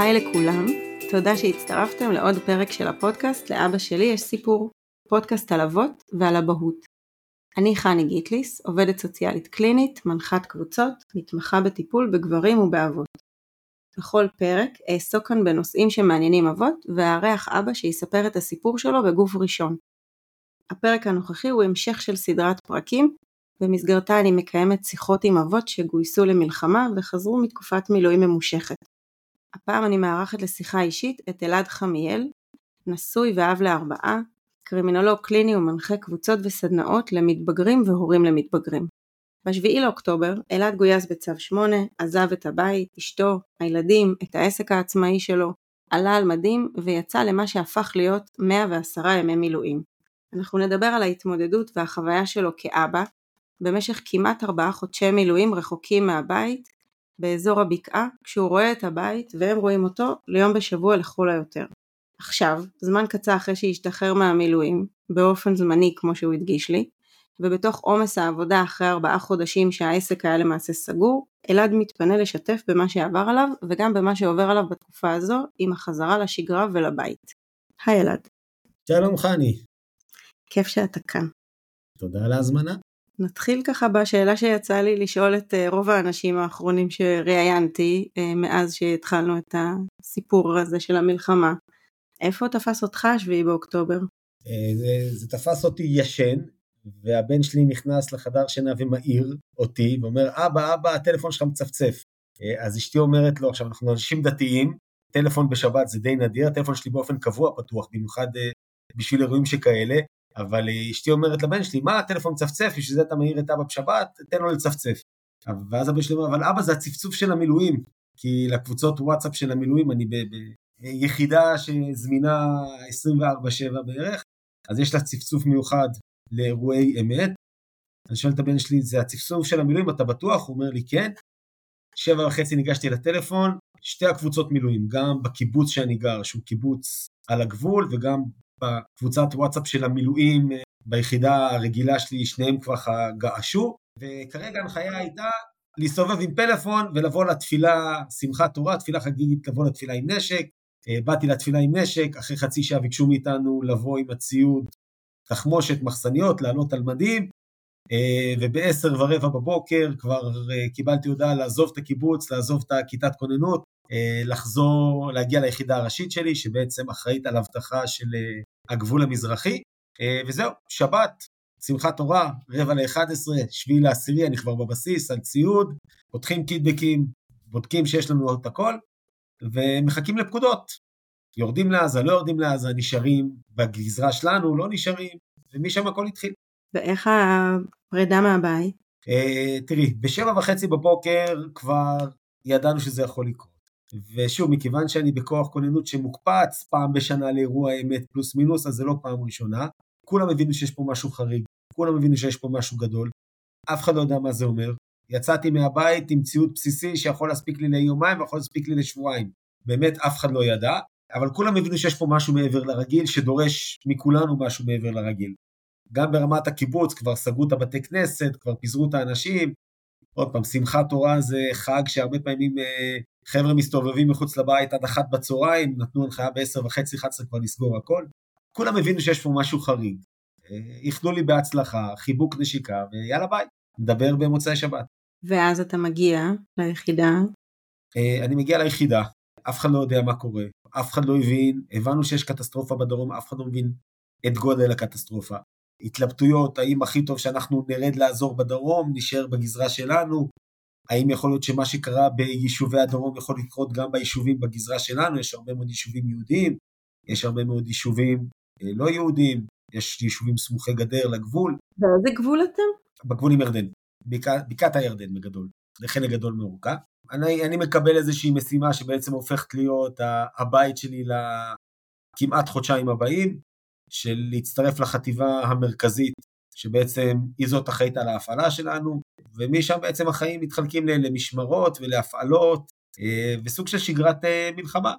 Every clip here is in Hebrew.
היי לכולם, תודה שהצטרפתם לעוד פרק של הפודקאסט לאבא שלי יש סיפור, פודקאסט על אבות ועל אבהות. אני חני גיטליס, עובדת סוציאלית קלינית, מנחת קבוצות, מתמחה בטיפול בגברים ובאבות. בכל פרק אעסוק כאן בנושאים שמעניינים אבות, ואארח אבא שיספר את הסיפור שלו בגוף ראשון. הפרק הנוכחי הוא המשך של סדרת פרקים, במסגרתה אני מקיימת שיחות עם אבות שגויסו למלחמה וחזרו מתקופת מילואים ממושכת. הפעם אני מארחת לשיחה אישית את אלעד חמיאל, נשוי ואב לארבעה, קרימינולוג קליני ומנחה קבוצות וסדנאות למתבגרים והורים למתבגרים. ב-7 לאוקטובר אלעד גויס בצו 8, עזב את הבית, אשתו, הילדים, את העסק העצמאי שלו, עלה על מדים ויצא למה שהפך להיות 110 ימי מילואים. אנחנו נדבר על ההתמודדות והחוויה שלו כאבא, במשך כמעט ארבעה חודשי מילואים רחוקים מהבית, באזור הבקעה, כשהוא רואה את הבית והם רואים אותו ליום בשבוע לכל היותר. עכשיו, זמן קצר אחרי שהשתחרר מהמילואים, באופן זמני כמו שהוא הדגיש לי, ובתוך עומס העבודה אחרי ארבעה חודשים שהעסק היה למעשה סגור, אלעד מתפנה לשתף במה שעבר עליו וגם במה שעובר עליו בתקופה הזו עם החזרה לשגרה ולבית. היי אלעד. שלום חני. כיף שאתה כאן. תודה על ההזמנה. נתחיל ככה בשאלה שיצא לי לשאול את אה, רוב האנשים האחרונים שראיינתי אה, מאז שהתחלנו את הסיפור הזה של המלחמה. איפה תפס אותך השביעי באוקטובר? אה, זה, זה תפס אותי ישן, והבן שלי נכנס לחדר שינה ומעיר אותי, ואומר, אבא, אבא, הטלפון שלך מצפצף. אז אשתי אומרת לו, עכשיו אנחנו אנשים דתיים, טלפון בשבת זה די נדיר, הטלפון שלי באופן קבוע פתוח, במיוחד בשביל אירועים שכאלה, אבל אשתי אומרת לבן שלי, מה הטלפון מצפצף, בשביל זה אתה מעיר את אבא בשבת, תן לו לצפצף. ואז הבן שלי אומר, אבל אבא זה הצפצוף של המילואים, כי לקבוצות וואטסאפ של המילואים אני ביחידה שזמינה 24/7 בערך, אז יש לה צפצוף מיוחד לאירועי אמת. אני שואל את הבן שלי, זה הצפצוף של המילואים, אתה בטוח? הוא אומר לי, כן. שבע וחצי ניגשתי לטלפון, שתי הקבוצות מילואים, גם בקיבוץ שאני גר, שהוא קיבוץ על הגבול, וגם בקבוצת וואטסאפ של המילואים אה, ביחידה הרגילה שלי, שניהם כבר געשו, וכרגע ההנחיה הייתה להסתובב עם פלאפון ולבוא לתפילה, שמחת תורה, תפילה חגיגית, לבוא לתפילה עם נשק. אה, באתי לתפילה עם נשק, אחרי חצי שעה ביקשו מאיתנו לבוא עם הציוד, תחמושת, מחסניות, לעלות על מדים, אה, ובעשר ורבע בבוקר כבר קיבלתי הודעה לעזוב את הקיבוץ, לעזוב את הכיתת כוננות, לחזור, להגיע ליחידה הראשית שלי, שבעצם אחראית על אבטחה של הגבול המזרחי, אה, וזהו, שבת, שמחת תורה, רבע ל-11, שביעי לעשירי, אני כבר בבסיס, על ציוד, פותחים קידבקים, בודקים שיש לנו את הכל, ומחכים לפקודות. יורדים לעזה, לא יורדים לעזה, נשארים בגזרה שלנו, לא נשארים, ומשם הכל התחיל. ואיך הפרידה מהבית? Uh, תראי, בשבע וחצי בבוקר כבר ידענו שזה יכול לקרות. ושוב, מכיוון שאני בכוח כוננות שמוקפץ פעם בשנה לאירוע אמת פלוס מינוס, אז זה לא פעם ראשונה. כולם הבינו שיש פה משהו חריג, כולם הבינו שיש פה משהו גדול. אף אחד לא יודע מה זה אומר. יצאתי מהבית עם ציוד בסיסי שיכול להספיק לי ליומיים ויכול להספיק לי לשבועיים. באמת אף אחד לא ידע, אבל כולם הבינו שיש פה משהו מעבר לרגיל, שדורש מכולנו משהו מעבר לרגיל. גם ברמת הקיבוץ, כבר סגרו את הבתי כנסת, כבר פיזרו את האנשים. עוד פעם, שמחת תורה זה חג שהרבה פעמים אה, חבר'ה מסתובבים מחוץ לבית עד אחת בצהריים, נתנו הנחיה בעשר וחצי, אחת עשרה כבר לסגור הכל. כולם הבינו שיש פה משהו חריג. אה, איחלו לי בהצלחה, חיבוק נשיקה, ויאללה ביי, נדבר במוצאי שבת. ואז אתה מגיע ליחידה? אה, אני מגיע ליחידה, אף אחד לא יודע מה קורה, אף אחד לא הבין, הבנו שיש קטסטרופה בדרום, אף אחד לא מבין את גודל הקטסטרופה. התלבטויות, האם הכי טוב שאנחנו נרד לעזור בדרום, נשאר בגזרה שלנו, האם יכול להיות שמה שקרה ביישובי הדרום יכול לקרות גם ביישובים בגזרה שלנו, יש הרבה מאוד יישובים יהודיים, יש הרבה מאוד יישובים אה, לא יהודיים, יש יישובים סמוכי גדר לגבול. באיזה גבול אתם? בגבול עם ירדן, בקעת הירדן בגדול, זה חלק גדול מאורכה. אני, אני מקבל איזושהי משימה שבעצם הופכת להיות הבית שלי לכמעט חודשיים הבאים, של להצטרף לחטיבה המרכזית, שבעצם היא זאת אחראית על ההפעלה שלנו, ומשם בעצם החיים מתחלקים למשמרות ולהפעלות, אה, וסוג של שגרת אה, מלחמה,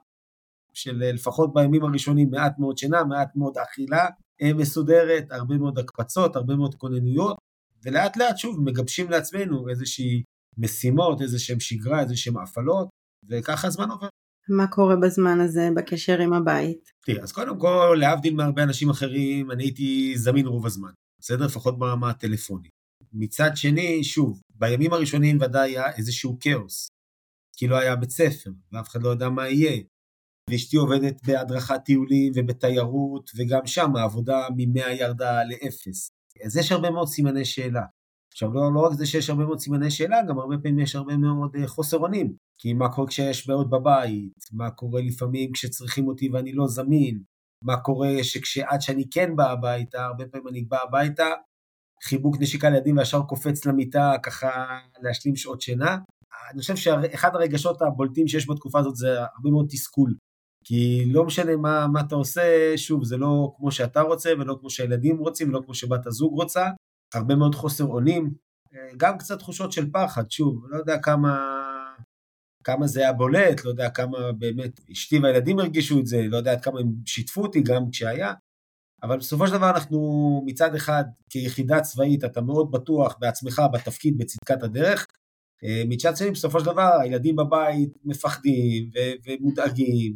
של אה, לפחות בימים הראשונים מעט מאוד שינה, מעט מאוד אכילה מסודרת, הרבה מאוד הקפצות, הרבה מאוד כוננויות, ולאט לאט שוב מגבשים לעצמנו איזושהי משימות, איזשהם שגרה, איזשהם הפעלות, וככה הזמן עובר. מה קורה בזמן הזה בקשר עם הבית? תראי, אז קודם כל, להבדיל מהרבה אנשים אחרים, אני הייתי זמין רוב הזמן, בסדר? לפחות ברמה הטלפונית. מצד שני, שוב, בימים הראשונים ודאי היה איזשהו כאוס. כאילו היה בית ספר, ואף אחד לא יודע מה יהיה. ואשתי עובדת בהדרכת טיולים ובתיירות, וגם שם העבודה ממאה ירדה לאפס. אז יש הרבה מאוד סימני שאלה. עכשיו, לא, לא רק זה שיש הרבה מאוד סימני שאלה, גם הרבה פעמים יש הרבה מאוד uh, חוסר אונים. כי מה קורה כשיש בעיות בבית, מה קורה לפעמים כשצריכים אותי ואני לא זמין, מה קורה שכשעד שאני כן בא הביתה, הרבה פעמים אני בא הביתה, חיבוק נשיקה לילדים וישר קופץ למיטה ככה להשלים שעות שינה. אני חושב שאחד הרגשות הבולטים שיש בתקופה הזאת זה הרבה מאוד תסכול. כי לא משנה מה, מה אתה עושה, שוב, זה לא כמו שאתה רוצה ולא כמו שהילדים רוצים ולא כמו שבת הזוג רוצה. הרבה מאוד חוסר אונים, גם קצת תחושות של פחד, שוב, לא יודע כמה, כמה זה היה בולט, לא יודע כמה באמת אשתי והילדים הרגישו את זה, לא יודע עד כמה הם שיתפו אותי גם כשהיה, אבל בסופו של דבר אנחנו מצד אחד כיחידה צבאית אתה מאוד בטוח בעצמך, בתפקיד, בצדקת הדרך, אה, מצד שני בסופו של דבר הילדים בבית מפחדים ו- ומודאגים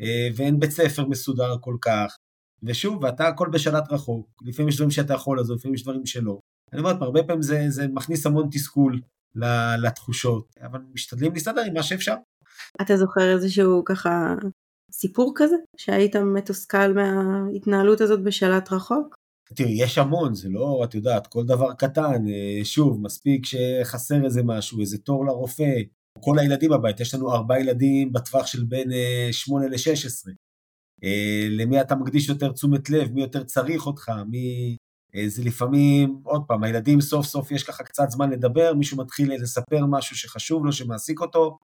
אה, ואין בית ספר מסודר כל כך, ושוב, ואתה הכל בשלט רחוק, לפעמים יש דברים שאתה יכול לעזור, לפעמים יש דברים שלא. אני אומר, הרבה פעמים זה, זה מכניס המון תסכול לתחושות, אבל משתדלים להסתדר עם מה שאפשר. אתה זוכר איזשהו ככה סיפור כזה, שהיית מתוסכל מההתנהלות הזאת בשלט רחוק? תראי, יש המון, זה לא, את יודעת, כל דבר קטן, אה, שוב, מספיק שחסר איזה משהו, איזה תור לרופא, כל הילדים בבית, יש לנו ארבעה ילדים בטווח של בין 8 אה, ל-16. אה, למי אתה מקדיש יותר תשומת לב, מי יותר צריך אותך, מי... אה, זה לפעמים, עוד פעם, הילדים סוף סוף יש ככה קצת זמן לדבר, מישהו מתחיל לספר משהו שחשוב לו, שמעסיק אותו,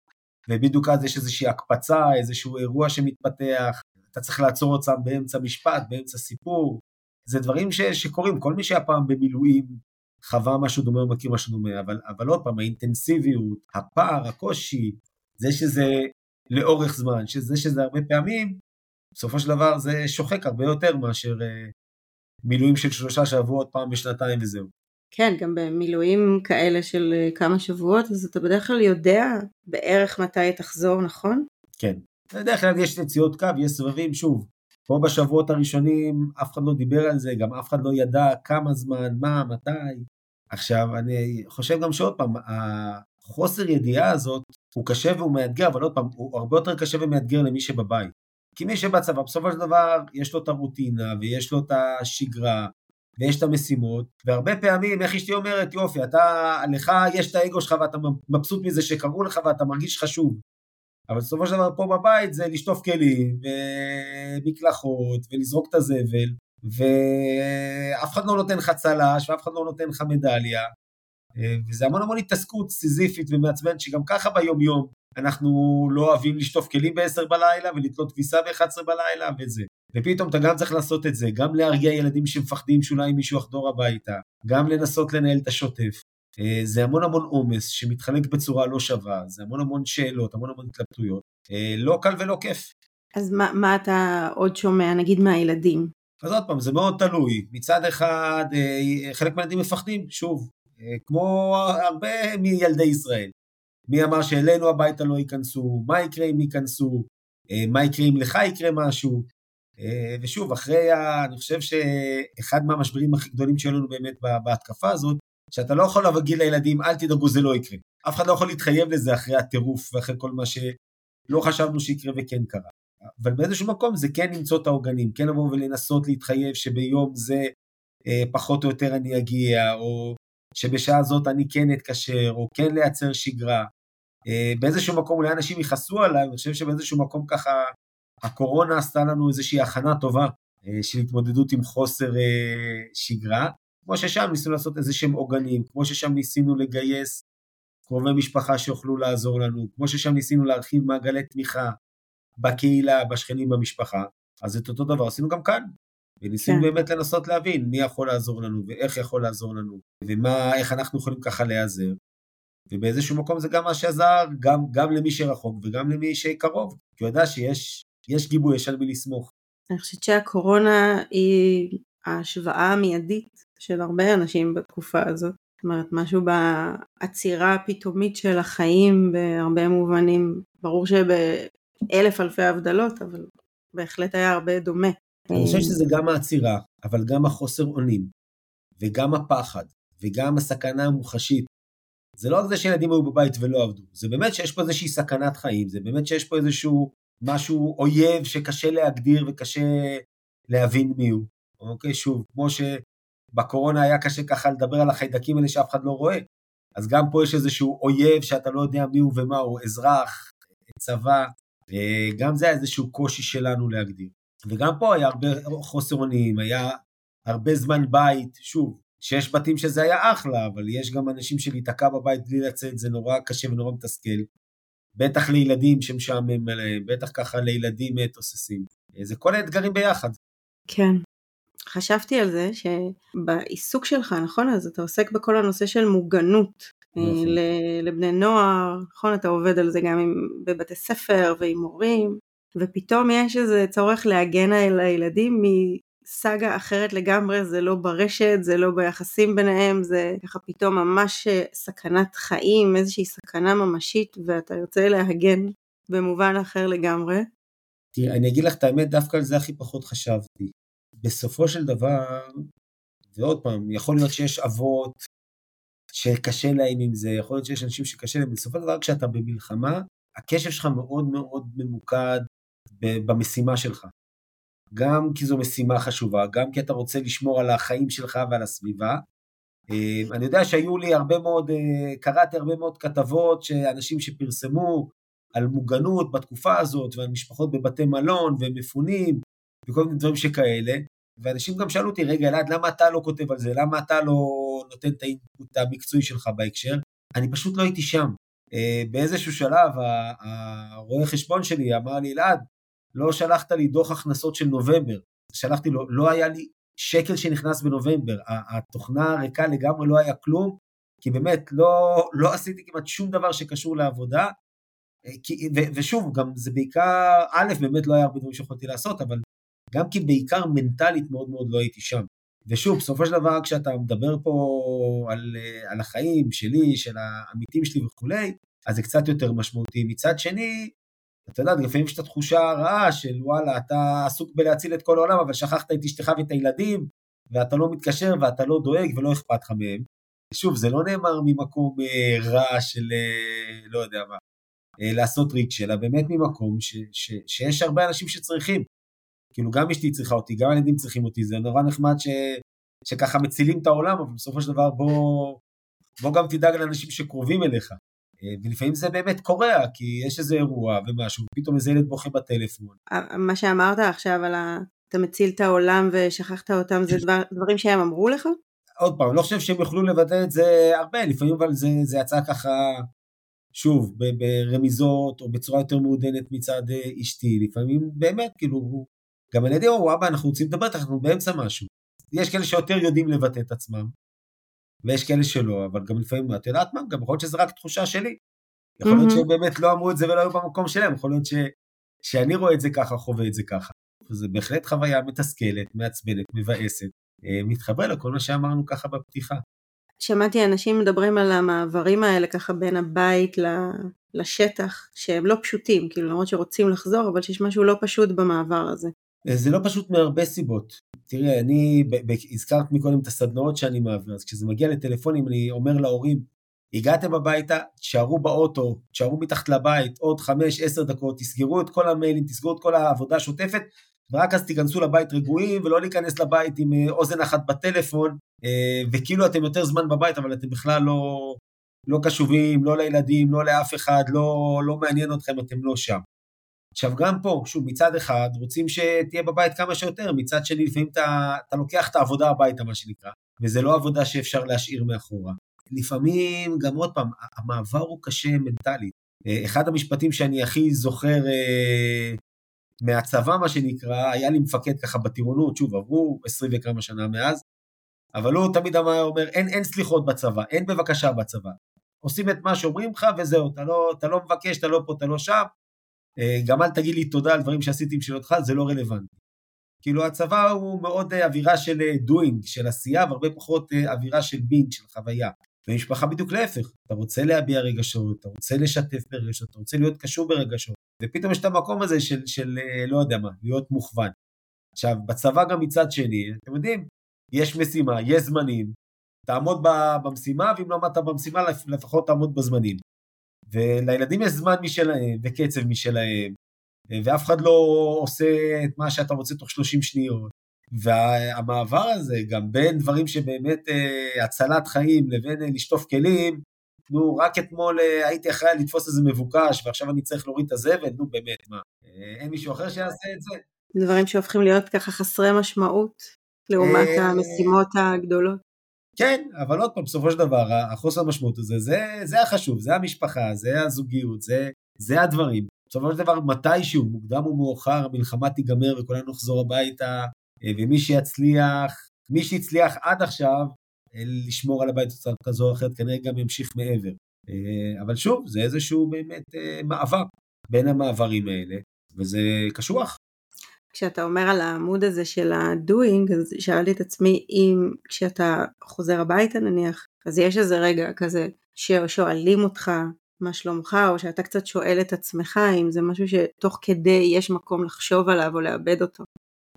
ובדיוק אז יש איזושהי הקפצה, איזשהו אירוע שמתפתח, אתה צריך לעצור אותם באמצע משפט, באמצע סיפור, זה דברים ש, שקורים, כל מי שהיה פעם במילואים חווה משהו דומה או מכיר משהו דומה, אבל, אבל עוד פעם, האינטנסיביות, הפער, הקושי, זה שזה לאורך זמן, שזה שזה הרבה פעמים, בסופו של דבר זה שוחק הרבה יותר מאשר אה, מילואים של שלושה שבועות פעם בשנתיים וזהו. כן, גם במילואים כאלה של אה, כמה שבועות, אז אתה בדרך כלל יודע בערך מתי תחזור, נכון? כן. בדרך כלל יש נציאות קו, יש סבבים, שוב. פה בשבועות הראשונים אף אחד לא דיבר על זה, גם אף אחד לא ידע כמה זמן, מה, מתי. עכשיו, אני חושב גם שעוד פעם, החוסר ידיעה הזאת הוא קשה והוא מאתגר, אבל עוד פעם, הוא הרבה יותר קשה ומאתגר למי שבבית. כי מי שבצבא, בסופו של דבר, יש לו את הרוטינה, ויש לו את השגרה, ויש את המשימות, והרבה פעמים, איך אשתי אומרת, יופי, אתה, לך יש את האגו שלך ואתה מבסוט מזה שקראו לך ואתה מרגיש חשוב. אבל בסופו של דבר פה בבית זה לשטוף כלים, ומקלחות, ולזרוק את הזבל, ואף אחד לא נותן לך צל"ש, ואף אחד לא נותן לך מדליה, וזה המון המון התעסקות סיזיפית ומעצבנת שגם ככה ביום יום אנחנו לא אוהבים לשטוף כלים ב-10 בלילה ולתלות כביסה ב-11 בלילה וזה. ופתאום אתה גם צריך לעשות את זה, גם להרגיע ילדים שמפחדים שאולי מישהו יחדור הביתה, גם לנסות לנהל את השוטף. אה, זה המון המון עומס שמתחלק בצורה לא שווה, זה המון המון שאלות, המון המון התלבטויות. אה, לא קל ולא כיף. אז מה, מה אתה עוד שומע, נגיד מהילדים? אז עוד פעם, זה מאוד תלוי. מצד אחד, אה, חלק מהילדים מפחדים, שוב, כמו הרבה מילדי ישראל. מי אמר שאלינו הביתה לא ייכנסו, מה יקרה אם ייכנסו, אה, מה יקרה אם לך יקרה משהו. אה, ושוב, אחרי, ה... אני חושב שאחד מהמשברים הכי גדולים שהיו לנו באמת בהתקפה הזאת, שאתה לא יכול להגיד לילדים, אל תדאגו, זה לא יקרה. אף אחד לא יכול להתחייב לזה אחרי הטירוף ואחרי כל מה שלא חשבנו שיקרה וכן קרה. אבל באיזשהו מקום זה כן למצוא את העוגנים, כן לבוא ולנסות להתחייב שביום זה אה, פחות או יותר אני אגיע, או שבשעה זאת אני כן אתקשר, או כן לייצר שגרה. אה, באיזשהו מקום אולי אנשים יכעסו עליי, אני חושב שבאיזשהו מקום ככה הקורונה עשתה לנו איזושהי הכנה טובה אה, של התמודדות עם חוסר אה, שגרה. כמו ששם ניסינו לעשות איזה שהם עוגנים, כמו ששם ניסינו לגייס קרובי משפחה שיוכלו לעזור לנו, כמו ששם ניסינו להרחיב מעגלי תמיכה בקהילה, בשכנים, במשפחה, אז את אותו דבר עשינו גם כאן. וניסינו כן. באמת לנסות להבין מי יכול לעזור לנו ואיך יכול לעזור לנו ומה, איך אנחנו יכולים ככה להיעזר. ובאיזשהו מקום זה גם מה שעזר גם, גם למי שרחוק וגם למי שקרוב, כי הוא יודע שיש יש גיבוי, יש על מי לסמוך. אני חושבת שהקורונה היא ההשוואה המיידית של הרבה אנשים בתקופה הזאת. זאת אומרת, משהו בעצירה הפתאומית של החיים בהרבה מובנים. ברור שב... אלף אלפי הבדלות, אבל בהחלט היה הרבה דומה. אני חושב שזה גם העצירה, אבל גם החוסר אונים, וגם הפחד, וגם הסכנה המוחשית. זה לא רק זה שילדים היו בבית ולא עבדו, זה באמת שיש פה איזושהי סכנת חיים, זה באמת שיש פה איזשהו משהו אויב שקשה להגדיר וקשה להבין מי הוא. אוקיי, שוב, כמו שבקורונה היה קשה ככה לדבר על החיידקים האלה שאף אחד לא רואה, אז גם פה יש איזשהו אויב שאתה לא יודע מי הוא ומה הוא, אזרח, צבא, גם זה היה איזשהו קושי שלנו להגדיר. וגם פה היה הרבה חוסר אונים, היה הרבה זמן בית, שוב, שיש בתים שזה היה אחלה, אבל יש גם אנשים שלהיתקע בבית בלי לצאת, זה נורא קשה ונורא מתסכל. בטח לילדים שמשעמם עליהם, בטח ככה לילדים תוססים. זה כל האתגרים ביחד. כן. חשבתי על זה שבעיסוק שלך, נכון? אז אתה עוסק בכל הנושא של מוגנות נכון. לבני נוער, נכון? אתה עובד על זה גם עם, בבתי ספר ועם מורים, ופתאום יש איזה צורך להגן על הילדים מסאגה אחרת לגמרי, זה לא ברשת, זה לא ביחסים ביניהם, זה ככה פתאום ממש סכנת חיים, איזושהי סכנה ממשית, ואתה יוצא להגן במובן אחר לגמרי. תראה, אני אגיד לך את האמת, דווקא על זה הכי פחות חשבתי. בסופו של דבר, ועוד פעם, יכול להיות שיש אבות שקשה להם עם זה, יכול להיות שיש אנשים שקשה להם, בסופו של דבר כשאתה במלחמה, הקשב שלך מאוד מאוד ממוקד במשימה שלך. גם כי זו משימה חשובה, גם כי אתה רוצה לשמור על החיים שלך ועל הסביבה. אה, אני יודע שהיו לי הרבה מאוד, אה, קראתי הרבה מאוד כתבות שאנשים שפרסמו על מוגנות בתקופה הזאת ועל משפחות בבתי מלון ומפונים וכל מיני דברים שכאלה, ואנשים גם שאלו אותי, רגע אלעד, למה אתה לא כותב על זה? למה אתה לא נותן את האינפוט המקצועי שלך בהקשר? אני פשוט לא הייתי שם. אה, באיזשהו שלב הרואה חשבון שלי אמר לי, אלעד, לא שלחת לי דוח הכנסות של נובמבר. שלחתי לו, לא היה לי שקל שנכנס בנובמבר. התוכנה ריקה לגמרי, לא היה כלום, כי באמת לא, לא עשיתי כמעט שום דבר שקשור לעבודה. אה, כי, ו, ושוב, גם זה בעיקר, א', באמת לא היה הרבה דברים שיכולתי לעשות, אבל גם כי בעיקר מנטלית מאוד מאוד לא הייתי שם. ושוב, בסופו של דבר, כשאתה מדבר פה על, על החיים שלי, של העמיתים שלי וכולי, אז זה קצת יותר משמעותי. מצד שני, אתה יודע, לפעמים יש את התחושה הרעה של וואלה, אתה עסוק בלהציל את כל העולם, אבל שכחת את אשתך ואת הילדים, ואתה לא מתקשר ואתה לא דואג ולא אכפת לך מהם. שוב, זה לא נאמר ממקום אה, רע של אה, לא יודע מה, אה, לעשות ריץ', אלא באמת ממקום ש, ש, שיש הרבה אנשים שצריכים. כאילו גם אשתי צריכה אותי, גם הילדים צריכים אותי, זה נורא נחמד ש, שככה מצילים את העולם, אבל בסופו של דבר בוא, בוא גם תדאג לאנשים שקרובים אליך. ולפעמים זה באמת קורה, כי יש איזה אירוע ומשהו, פתאום איזה ילד בוכה בטלפון. מה שאמרת עכשיו על ה... אתה מציל את העולם ושכחת אותם, זה דבר, דברים שהם אמרו לך? עוד פעם, לא חושב שהם יוכלו לבטא את זה הרבה, לפעמים אבל זה, זה יצא ככה, שוב, ברמיזות או בצורה יותר מעודנת מצד אה, אשתי, לפעמים באמת, כאילו, גם על ידי או אבא, אנחנו רוצים לדבר איתך, אנחנו באמצע משהו. יש כאלה שיותר יודעים לבטא את עצמם, ויש כאלה שלא, אבל גם לפעמים, את יודעת מה, גם יכול להיות שזה רק תחושה שלי. יכול להיות שהם באמת לא אמרו את זה ולא היו במקום שלהם, יכול להיות ש... שאני רואה את זה ככה, חווה את זה ככה. זה בהחלט חוויה מתסכלת, מעצבנת, מבאסת, אה, מתחבר לכל מה שאמרנו ככה בפתיחה. שמעתי אנשים מדברים על המעברים האלה ככה בין הבית לשטח, שהם לא פשוטים, כאילו למרות שרוצים לחזור, אבל שיש משהו לא פשוט במעבר הזה. אה, זה לא פשוט מהרבה סיבות. תראי, אני, הזכרת מקודם את הסדנאות שאני מעביר, אז כשזה מגיע לטלפונים, אני אומר להורים, הגעתם הביתה, תשארו באוטו, תשארו מתחת לבית עוד 5-10 דקות, תסגרו את כל המיילים, תסגרו את כל העבודה השוטפת, ורק אז תיכנסו לבית רגועים, ולא להיכנס לבית עם אה, אוזן אחת בטלפון, אה, וכאילו אתם יותר זמן בבית, אבל אתם בכלל לא, לא קשובים, לא לילדים, לא לאף אחד, לא, לא מעניין אתכם, אתם לא שם. עכשיו גם פה, שוב, מצד אחד רוצים שתהיה בבית כמה שיותר, מצד שני לפעמים אתה, אתה לוקח את העבודה הביתה, מה שנקרא, וזה לא עבודה שאפשר להשאיר מאחורה. לפעמים, גם עוד פעם, המעבר הוא קשה מנטלית. אה, אחד המשפטים שאני הכי זוכר אה, מהצבא, מה שנקרא, היה לי מפקד ככה בטירונות, שוב, עברו עשרים וכמה שנה מאז, אבל הוא תמיד אמר, אומר, אין, אין סליחות בצבא, אין בבקשה בצבא. עושים את מה שאומרים לך וזהו, אתה לא, אתה לא מבקש, אתה לא פה, אתה לא שם, גם אל תגיד לי תודה על דברים שעשיתי בשביל אותך, זה לא רלוונטי. כאילו הצבא הוא מאוד אה, אווירה של doing, אה, של עשייה, והרבה פחות אווירה של being, של חוויה. ומשפחה בדיוק להפך, אתה רוצה להביע רגשות, אתה רוצה לשתף ברגשות, אתה רוצה להיות קשור ברגשות. ופתאום יש את המקום הזה של, של אה, לא יודע מה, להיות מוכוון. עכשיו, בצבא גם מצד שני, אתם יודעים, יש משימה, יש זמנים, תעמוד במשימה, ואם לא עמדת במשימה, לפחות תעמוד בזמנים. ולילדים יש זמן משלהם, וקצב משלהם, ואף אחד לא עושה את מה שאתה רוצה תוך 30 שניות. והמעבר הזה, גם בין דברים שבאמת אה, הצלת חיים לבין אה, לשטוף כלים, נו, רק אתמול אה, הייתי אחראי לתפוס איזה מבוקש, ועכשיו אני צריך להוריד את הזבל, נו באמת, מה, אין מישהו אחר שיעשה את זה? דברים שהופכים להיות ככה חסרי משמעות, לעומת המשימות הגדולות. כן, אבל עוד פעם, בסופו של דבר, החוסר המשמעות הזה, זה, זה החשוב, זה המשפחה, זה הזוגיות, זה, זה הדברים. בסופו של דבר, מתישהו, מוקדם או מאוחר, המלחמה תיגמר וכולנו נחזור הביתה, אה, ומי שיצליח, מי שהצליח עד עכשיו אה, לשמור על הבית בצורה כזו או אחרת, כנראה גם ימשיך מעבר. אה, אבל שוב, זה איזשהו באמת מעבר בין המעברים האלה, וזה קשוח. כשאתה אומר על העמוד הזה של ה-doing, אז שאלתי את עצמי אם כשאתה חוזר הביתה נניח, אז יש איזה רגע כזה ששואלים אותך מה שלומך, או שאתה קצת שואל את עצמך אם זה משהו שתוך כדי יש מקום לחשוב עליו או לאבד אותו.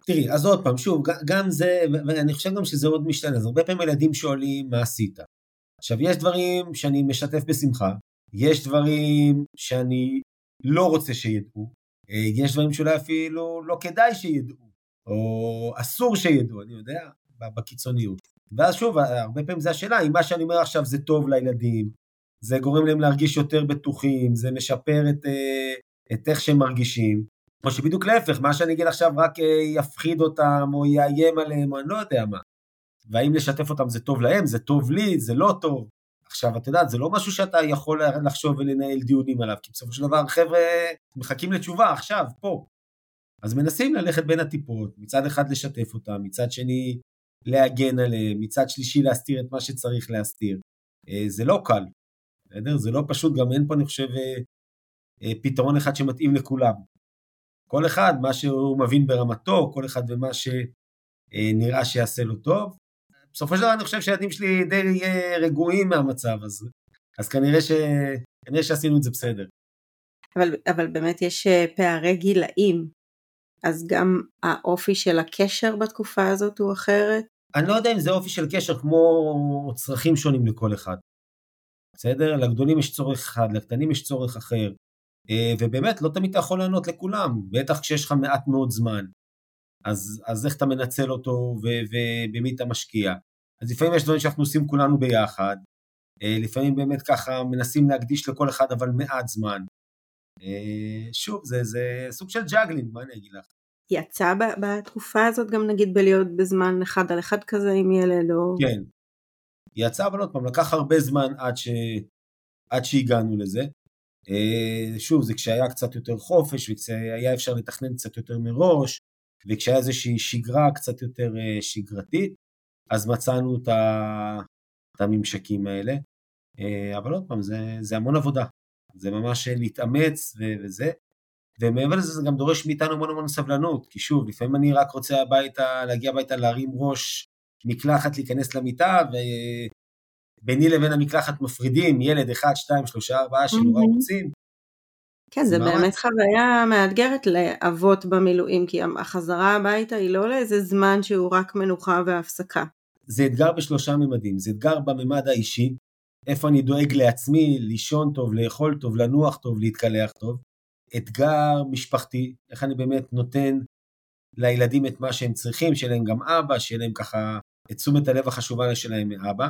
תראי, אז עוד פעם, שוב, גם זה, ואני חושב גם שזה עוד משתנה, אז הרבה פעמים ילדים שואלים מה עשית. עכשיו, יש דברים שאני משתף בשמחה, יש דברים שאני לא רוצה שידעו, יש דברים שאולי אפילו לא כדאי שידעו, או אסור שידעו, אני יודע, בקיצוניות. ואז שוב, הרבה פעמים זה השאלה, אם מה שאני אומר עכשיו זה טוב לילדים, זה גורם להם להרגיש יותר בטוחים, זה משפר את, אה, את איך שהם מרגישים, או שבדיוק להפך, מה שאני אגיד עכשיו רק אה, יפחיד אותם, או יאיים עליהם, או אני לא יודע מה. והאם לשתף אותם זה טוב להם, זה טוב לי, זה לא טוב. עכשיו, את יודעת, זה לא משהו שאתה יכול לחשוב ולנהל דיונים עליו, כי בסופו של דבר, חבר'ה מחכים לתשובה עכשיו, פה. אז מנסים ללכת בין הטיפות, מצד אחד לשתף אותם, מצד שני להגן עליהם, מצד שלישי להסתיר את מה שצריך להסתיר. אה, זה לא קל, בסדר? זה לא פשוט, גם אין פה, אני חושב, אה, פתרון אחד שמתאים לכולם. כל אחד, מה שהוא מבין ברמתו, כל אחד ומה שנראה שיעשה לו טוב. בסופו של דבר אני חושב שהילדים שלי די רגועים מהמצב הזה, אז כנראה, ש... כנראה שעשינו את זה בסדר. אבל, אבל באמת יש אה, פערי גילאים, אז גם האופי של הקשר בתקופה הזאת הוא אחרת? אני לא יודע אם זה אופי של קשר כמו צרכים שונים לכל אחד. בסדר? לגדולים יש צורך אחד, לקטנים יש צורך אחר. אה, ובאמת, לא תמיד אתה יכול לענות לכולם, בטח כשיש לך מעט מאוד זמן. אז, אז איך אתה מנצל אותו ובמי אתה משקיע. אז לפעמים יש דברים שאנחנו עושים כולנו ביחד, אה, לפעמים באמת ככה מנסים להקדיש לכל אחד אבל מעט זמן. אה, שוב, זה, זה סוג של juggling, מה אני אגיד לך? יצא בתקופה הזאת גם נגיד בלהיות בזמן אחד על אחד כזה עם ילד או... כן. יצא, אבל עוד פעם, לקח הרבה זמן עד, ש... עד שהגענו לזה. אה, שוב, זה כשהיה קצת יותר חופש וכשהיה אפשר לתכנן קצת יותר מראש, וכשהיה איזושהי שגרה קצת יותר אה, שגרתית, אז מצאנו את הממשקים האלה. אה, אבל עוד פעם, זה, זה המון עבודה. זה ממש להתאמץ וזה. ומעבר לזה זה גם דורש מאיתנו המון המון סבלנות, כי שוב, לפעמים אני רק רוצה הביתה, להגיע הביתה, להרים ראש, מקלחת, להיכנס למיטה, ביני לבין המקלחת מפרידים ילד אחד, שתיים, שלושה, ארבעה שנורא רוצים. כן, זה באמת חוויה מאתגרת לאבות במילואים, כי החזרה הביתה היא לא לאיזה זמן שהוא רק מנוחה והפסקה. זה אתגר בשלושה ממדים, זה אתגר בממד האישי, איפה אני דואג לעצמי, לישון טוב, לאכול טוב, לנוח טוב, להתקלח טוב. אתגר משפחתי, איך אני באמת נותן לילדים את מה שהם צריכים, שיהיה להם גם אבא, שיהיה להם ככה את תשומת הלב החשובה שלהם מאבא.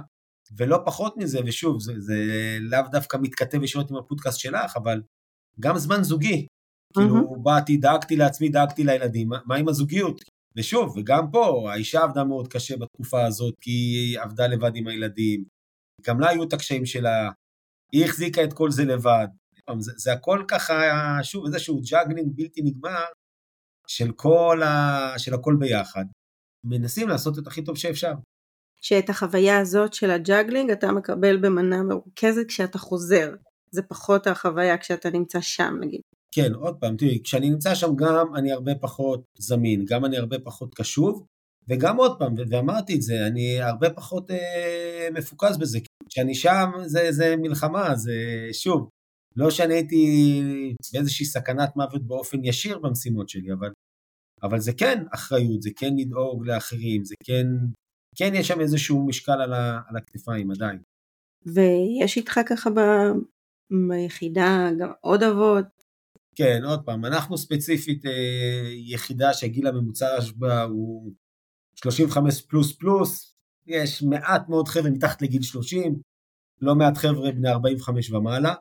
ולא פחות מזה, ושוב, זה, זה לאו דווקא מתכתב ישירות עם הפודקאסט שלך, אבל גם זמן זוגי. Mm-hmm. כאילו, באתי, דאגתי לעצמי, דאגתי לילדים, מה עם הזוגיות? ושוב, וגם פה, האישה עבדה מאוד קשה בתקופה הזאת, כי היא עבדה לבד עם הילדים. גם לה היו את הקשיים שלה, היא החזיקה את כל זה לבד. זה, זה הכל ככה, שוב, איזשהו juggling בלתי נגמר של כל ה... של הכל ביחד. מנסים לעשות את הכי טוב שאפשר. שאת החוויה הזאת של ה juggling אתה מקבל במנה מרוכזת כשאתה חוזר. זה פחות החוויה כשאתה נמצא שם נגיד. כן, עוד פעם, תראי, כשאני נמצא שם גם אני הרבה פחות זמין, גם אני הרבה פחות קשוב, וגם עוד פעם, ואמרתי את זה, אני הרבה פחות אה, מפוקס בזה. כשאני שם זה, זה מלחמה, זה שוב, לא שאני הייתי באיזושהי סכנת מוות באופן ישיר במשימות שלי, אבל, אבל זה כן אחריות, זה כן לדאוג לאחרים, זה כן, כן יש שם איזשהו משקל על, ה, על הכתפיים עדיין. ויש איתך ככה ביחידה גם עוד אבות? כן, עוד פעם, אנחנו ספציפית אה, יחידה שהגיל הממוצע בה הוא 35 פלוס פלוס, יש מעט מאוד חבר'ה מתחת לגיל 30, לא מעט חבר'ה בני 45 ומעלה,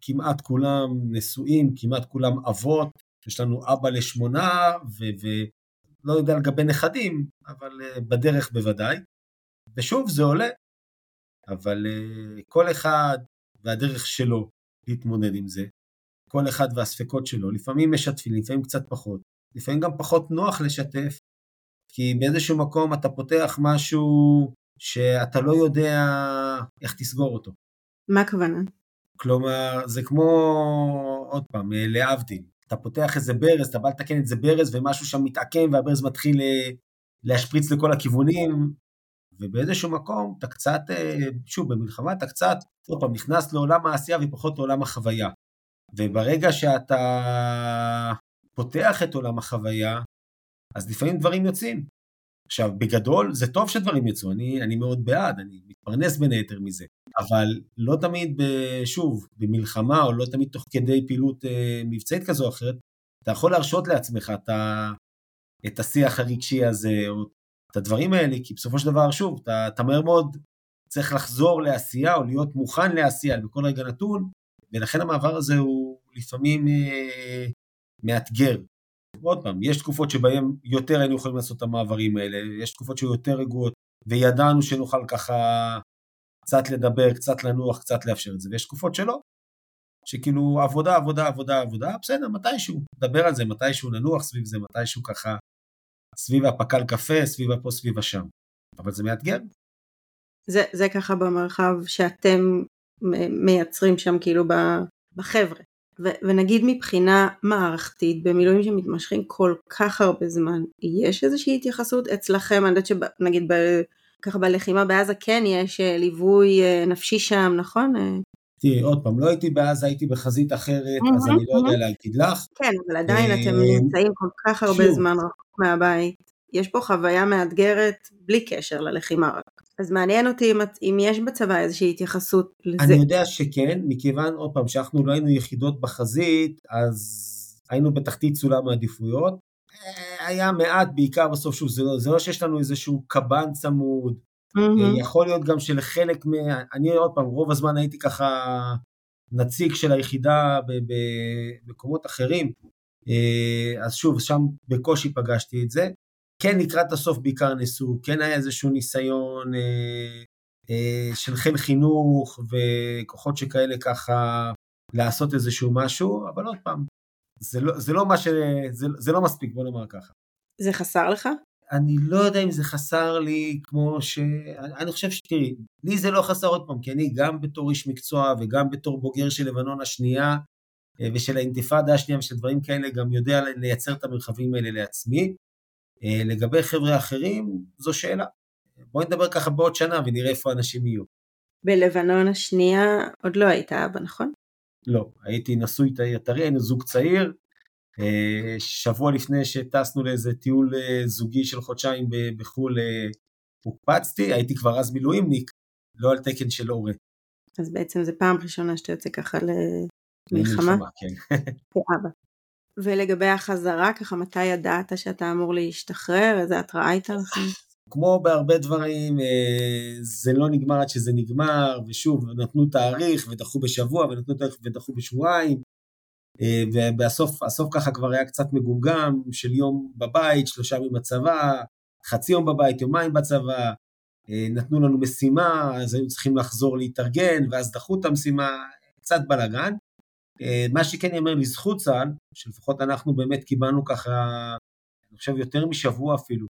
כמעט כולם נשואים, כמעט כולם אבות, יש לנו אבא לשמונה, ולא יודע לגבי נכדים, אבל uh, בדרך בוודאי. ושוב, זה עולה, אבל uh, כל אחד והדרך שלו להתמודד עם זה, כל אחד והספקות שלו, לפעמים משתפים, לפעמים קצת פחות, לפעמים גם פחות נוח לשתף, כי באיזשהו מקום אתה פותח משהו שאתה לא יודע איך תסגור אותו. מה הכוונה? כלומר, זה כמו, עוד פעם, אה, להבדיל. אתה פותח איזה ברז, אתה בא לתקן את זה ברז, ומשהו שם מתעקם, והברז מתחיל אה, להשפריץ לכל הכיוונים, ובאיזשהו מקום אתה קצת, אה, שוב, במלחמה אתה קצת, עוד פעם, נכנס לעולם העשייה ופחות לעולם החוויה. וברגע שאתה פותח את עולם החוויה, אז לפעמים דברים יוצאים. עכשיו, בגדול, זה טוב שדברים יצאו, אני, אני מאוד בעד, אני מתפרנס בין היתר מזה, אבל לא תמיד, שוב, במלחמה, או לא תמיד תוך כדי פעילות אה, מבצעית כזו או אחרת, אתה יכול להרשות לעצמך את, את השיח הרגשי הזה, או את הדברים האלה, כי בסופו של דבר, שוב, אתה, אתה מהר מאוד צריך לחזור לעשייה, או להיות מוכן לעשייה בכל רגע נתון, ולכן המעבר הזה הוא לפעמים אה, מאתגר. עוד פעם, יש תקופות שבהן יותר היינו יכולים לעשות את המעברים האלה, יש תקופות שהיו יותר רגועות, וידענו שנוכל ככה קצת לדבר, קצת לנוח, קצת לאפשר את זה, ויש תקופות שלא, שכאילו עבודה, עבודה, עבודה, עבודה, בסדר, מתישהו, נדבר על זה, מתישהו ננוח סביב זה, מתישהו ככה, סביב הפקל קפה, סביב הפה, סביב השם, אבל זה מאתגר. זה, זה ככה במרחב שאתם מייצרים שם כאילו בחבר'ה. ו- ונגיד מבחינה מערכתית, במילואים שמתמשכים כל כך הרבה זמן, יש איזושהי התייחסות אצלכם, אני יודעת שנגיד ב- ככה בלחימה בעזה כן יש אה, ליווי אה, נפשי שם, נכון? אה, תראי, עוד פעם, לא הייתי בעזה, הייתי בחזית אחרת, אז אני לא יודע להגיד לך. כן, אבל עדיין אתם נמצאים כל כך הרבה זמן רחוק מהבית. יש פה חוויה מאתגרת בלי קשר ללחימה רק. אז מעניין אותי אם, אם יש בצבא איזושהי התייחסות לזה. אני יודע שכן, מכיוון, עוד פעם, שאנחנו לא היינו יחידות בחזית, אז היינו בתחתית סולם העדיפויות. אה, היה מעט, בעיקר בסוף, שוב, זה לא, זה לא שיש לנו איזשהו קב"ן צמוד. Mm-hmm. יכול להיות גם שלחלק מה... אני עוד פעם, רוב הזמן הייתי ככה נציג של היחידה במקומות אחרים. אה, אז שוב, שם בקושי פגשתי את זה. כן לקראת הסוף בעיקר ניסו, כן היה איזשהו ניסיון אה, אה, של חיל חינוך וכוחות שכאלה ככה לעשות איזשהו משהו, אבל עוד פעם, זה לא, זה לא מה ש... זה, זה לא מספיק, בוא נאמר ככה. זה חסר לך? אני לא יודע אם זה חסר לי כמו ש... אני חושב שתראי, לי זה לא חסר עוד פעם, כי אני גם בתור איש מקצוע וגם בתור בוגר של לבנון השנייה ושל האינתיפאדה השנייה ושל דברים כאלה, גם יודע לייצר את המרחבים האלה לעצמי. אה, לגבי חבר'ה אחרים, זו שאלה. בואי נדבר ככה בעוד שנה ונראה איפה אנשים יהיו. בלבנון השנייה עוד לא היית אבא, נכון? לא, הייתי נשוי טרי, היינו זוג צעיר. אה, שבוע לפני שטסנו לאיזה טיול אה, זוגי של חודשיים בחו"ל, הוקפצתי, הייתי כבר אז מילואימניק, לא על תקן של הורה. אז בעצם זו פעם ראשונה שאתה יוצא ככה למלחמה? למלחמה, כן. כאבא. ולגבי החזרה, ככה מתי ידעת שאתה אמור להשתחרר? איזה התראה הייתה לך? כמו בהרבה דברים, אה, זה לא נגמר עד שזה נגמר, ושוב, נתנו תאריך ודחו בשבוע, ונתנו תאריך ודחו בשבועיים, אה, ובסוף ככה כבר היה קצת מגומגם, של יום בבית, שלושה ימים בצבא, חצי יום בבית, יומיים בצבא, אה, נתנו לנו משימה, אז היינו צריכים לחזור להתארגן, ואז דחו את המשימה, קצת בלאגן. אה, מה שכן ייאמר לזכות צה"ל, שלפחות אנחנו באמת קיבלנו ככה, אני חושב יותר משבוע אפילו,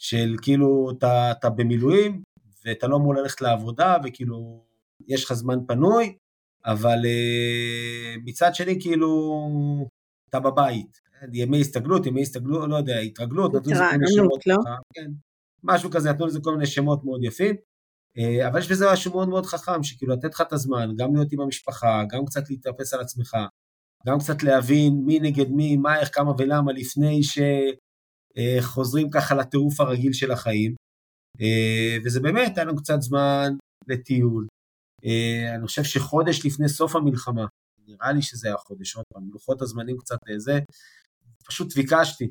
של כאילו אתה, אתה במילואים ואתה לא אמור ללכת לעבודה וכאילו יש לך זמן פנוי, אבל uh, מצד שני כאילו אתה בבית, ימי הסתגלות, ימי הסתגלות, לא יודע, התרגלות, נתנו לזה כל מיני שמות, לא? כן, משהו כזה, נתנו לזה כל מיני שמות מאוד יפים. אה, אבל יש בזה משהו מאוד מאוד חכם, שכאילו לתת לך את הזמן, גם להיות עם המשפחה, גם קצת להתאפס על עצמך, גם קצת להבין מי נגד מי, מה, איך, כמה ולמה, לפני שחוזרים ככה לטירוף הרגיל של החיים. אה, וזה באמת, היה לנו קצת זמן לטיול. אה, אני חושב שחודש לפני סוף המלחמה, נראה לי שזה היה חודש, עוד פעם, לוחות הזמנים קצת זה, פשוט ביקשתי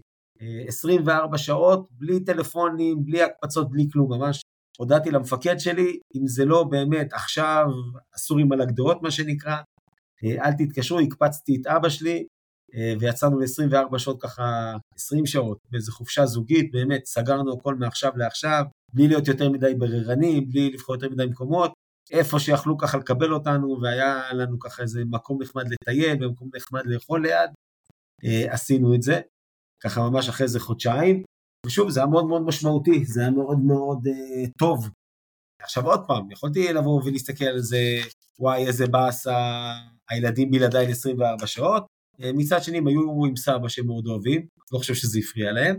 24 שעות, בלי טלפונים, בלי הקפצות, בלי כלום, ממש הודעתי למפקד שלי, אם זה לא באמת עכשיו הסורים על הגדרות, מה שנקרא, אה, אל תתקשרו, הקפצתי את אבא שלי, אה, ויצאנו ל-24 שעות ככה, 20 שעות, באיזו חופשה זוגית, באמת, סגרנו הכל מעכשיו לעכשיו, בלי להיות יותר מדי בררנים, בלי לבחור יותר מדי מקומות, איפה שיכלו ככה לקבל אותנו, והיה לנו ככה איזה מקום נחמד לטייל, ומקום נחמד לאכול ליד, אה, עשינו את זה, ככה ממש אחרי איזה חודשיים, ושוב, זה היה מאוד מאוד משמעותי, זה היה מאוד מאוד uh, טוב. עכשיו עוד פעם, יכולתי לבוא ולהסתכל על זה, וואי, איזה באסה, הילדים בלעדיי ל-24 שעות. Uh, מצד שני, הם היו עם סבא שהם מאוד אוהבים, לא חושב שזה הפריע להם.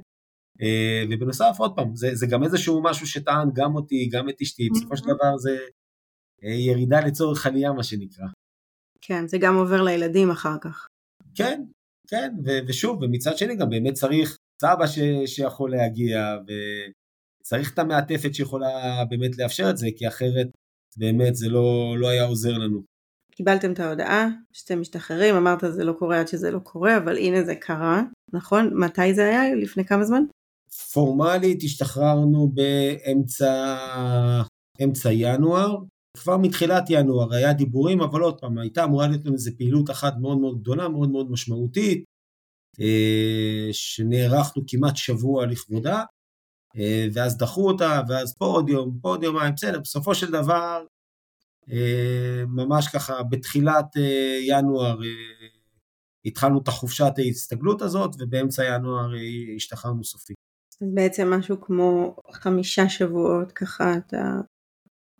Uh, ובנוסף, עוד פעם, זה, זה גם איזשהו משהו שטען גם אותי, גם את אשתי, בסופו של דבר זה uh, ירידה לצורך עלייה, מה שנקרא. כן, זה גם עובר לילדים אחר כך. כן, כן, ו- ושוב, ומצד שני גם באמת צריך סבא ש, שיכול להגיע, וצריך את המעטפת שיכולה באמת לאפשר את זה, כי אחרת באמת זה לא, לא היה עוזר לנו. קיבלתם את ההודעה שאתם משתחררים, אמרת זה לא קורה עד שזה לא קורה, אבל הנה זה קרה, נכון? מתי זה היה? לפני כמה זמן? פורמלית השתחררנו באמצע אמצע ינואר, כבר מתחילת ינואר היה דיבורים, אבל עוד פעם, הייתה אמורה להיות לנו איזו פעילות אחת מאוד מאוד גדולה, מאוד מאוד משמעותית, שנערכנו כמעט שבוע לכבודה, אה, ואז דחו אותה, ואז פה עוד יום, פה עוד יומיים, בסדר, בסופו של דבר, אה, ממש ככה בתחילת ינואר התחלנו את החופשת ההסתגלות הזאת, ובאמצע ינואר השתחררנו סופית. אז בעצם משהו כמו חמישה שבועות ככה אתה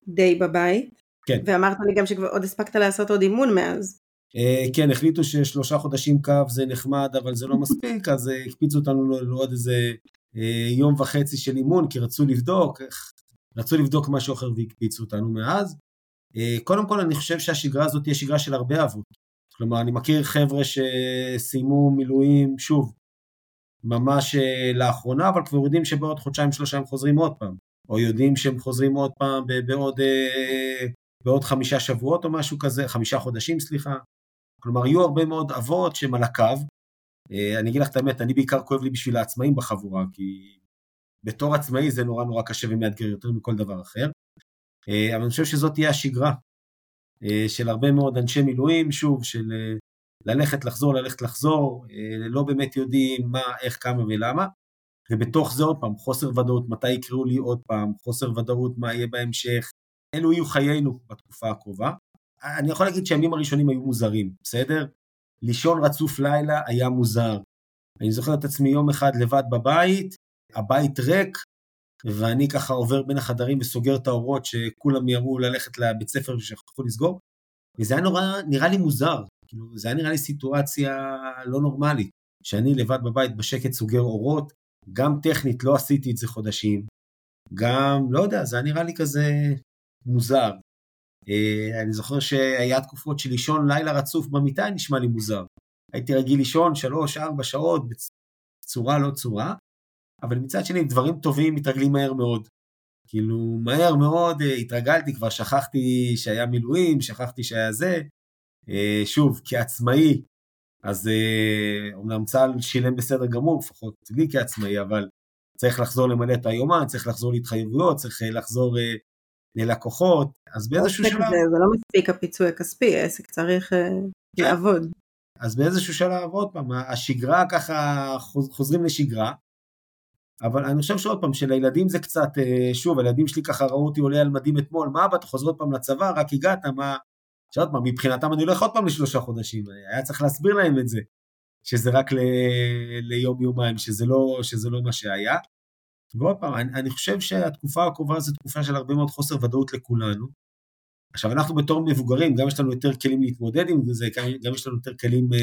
די בבית. כן. ואמרת לי גם שכבר עוד הספקת לעשות עוד אימון מאז. אה, כן, החליטו ששלושה חודשים קו זה נחמד, אבל זה לא מספיק, אז אה, הקפיצו אותנו לעוד איזה אה, יום וחצי של אימון, כי רצו לבדוק, רצו לבדוק משהו אחר והקפיצו אותנו מאז. קודם כל, אני חושב שהשגרה הזאת תהיה שגרה של הרבה אבות. כלומר, אני מכיר חבר'ה שסיימו מילואים, שוב, ממש לאחרונה, אבל כבר יודעים שבעוד חודשיים שלושה הם חוזרים עוד פעם, או יודעים שהם חוזרים עוד פעם בעוד, בעוד חמישה שבועות או משהו כזה, חמישה חודשים, סליחה. כלומר, יהיו הרבה מאוד אבות שהם על הקו. אה, אני אגיד לך את האמת, אני בעיקר כואב לי בשביל העצמאים בחבורה, כי בתור עצמאי זה נורא נורא קשה ומאתגר יותר מכל דבר אחר. אה, אבל אני חושב שזאת תהיה השגרה אה, של הרבה מאוד אנשי מילואים, שוב, של ללכת, לחזור, ללכת, לחזור, לא באמת יודעים מה, איך, כמה ולמה. ובתוך זה עוד פעם, חוסר ודאות, מתי יקראו לי עוד פעם, חוסר ודאות מה יהיה בהמשך, אלו יהיו חיינו בתקופה הקרובה. אני יכול להגיד שהימים הראשונים היו מוזרים, בסדר? לישון רצוף לילה היה מוזר. אני זוכר את עצמי יום אחד לבד בבית, הבית ריק, ואני ככה עובר בין החדרים וסוגר את האורות שכולם מיהרו ללכת לבית ספר ושכחו לסגור, וזה היה נורא, נראה לי מוזר, כאילו, זה היה נראה לי סיטואציה לא נורמלית, שאני לבד בבית בשקט סוגר אורות, גם טכנית לא עשיתי את זה חודשים, גם, לא יודע, זה היה נראה לי כזה מוזר. אה, אני זוכר שהיה תקופות של לישון לילה רצוף במיטה נשמע לי מוזר. הייתי רגיל לישון שלוש-ארבע שעות בצורה לא צורה, אבל מצד שני דברים טובים מתרגלים מהר מאוד. כאילו מהר מאוד אה, התרגלתי, כבר שכחתי שהיה מילואים, שכחתי שהיה זה. אה, שוב, כעצמאי, אז אומנם צה"ל שילם בסדר גמור, לפחות לי כעצמאי, אבל צריך לחזור למלא את היומן, צריך לחזור להתחייבויות, צריך לחזור ללקוחות, אז באיזשהו שלב... זה, זה לא מספיק הפיצוי הכספי, העסק צריך uh, כן. לעבוד. אז באיזשהו שלב, עוד פעם, השגרה ככה, חוזרים לשגרה, אבל אני חושב שעוד פעם, שלילדים זה קצת, אה, שוב, הילדים שלי ככה ראו אותי עולה על מדים אתמול, מה אבא, אתה חוזר עוד פעם לצבא, רק הגעת, מה... שעוד פעם, מבחינתם אני הולך עוד פעם לשלושה חודשים, היה צריך להסביר להם את זה, שזה רק ל... ליום יומיים, שזה לא, שזה לא מה שהיה. ועוד פעם, אני, אני חושב שהתקופה הקרובה זו תקופה של הרבה מאוד חוסר ודאות לכולנו. עכשיו, אנחנו בתור מבוגרים, גם יש לנו יותר כלים להתמודד עם זה, גם יש לנו יותר כלים uh,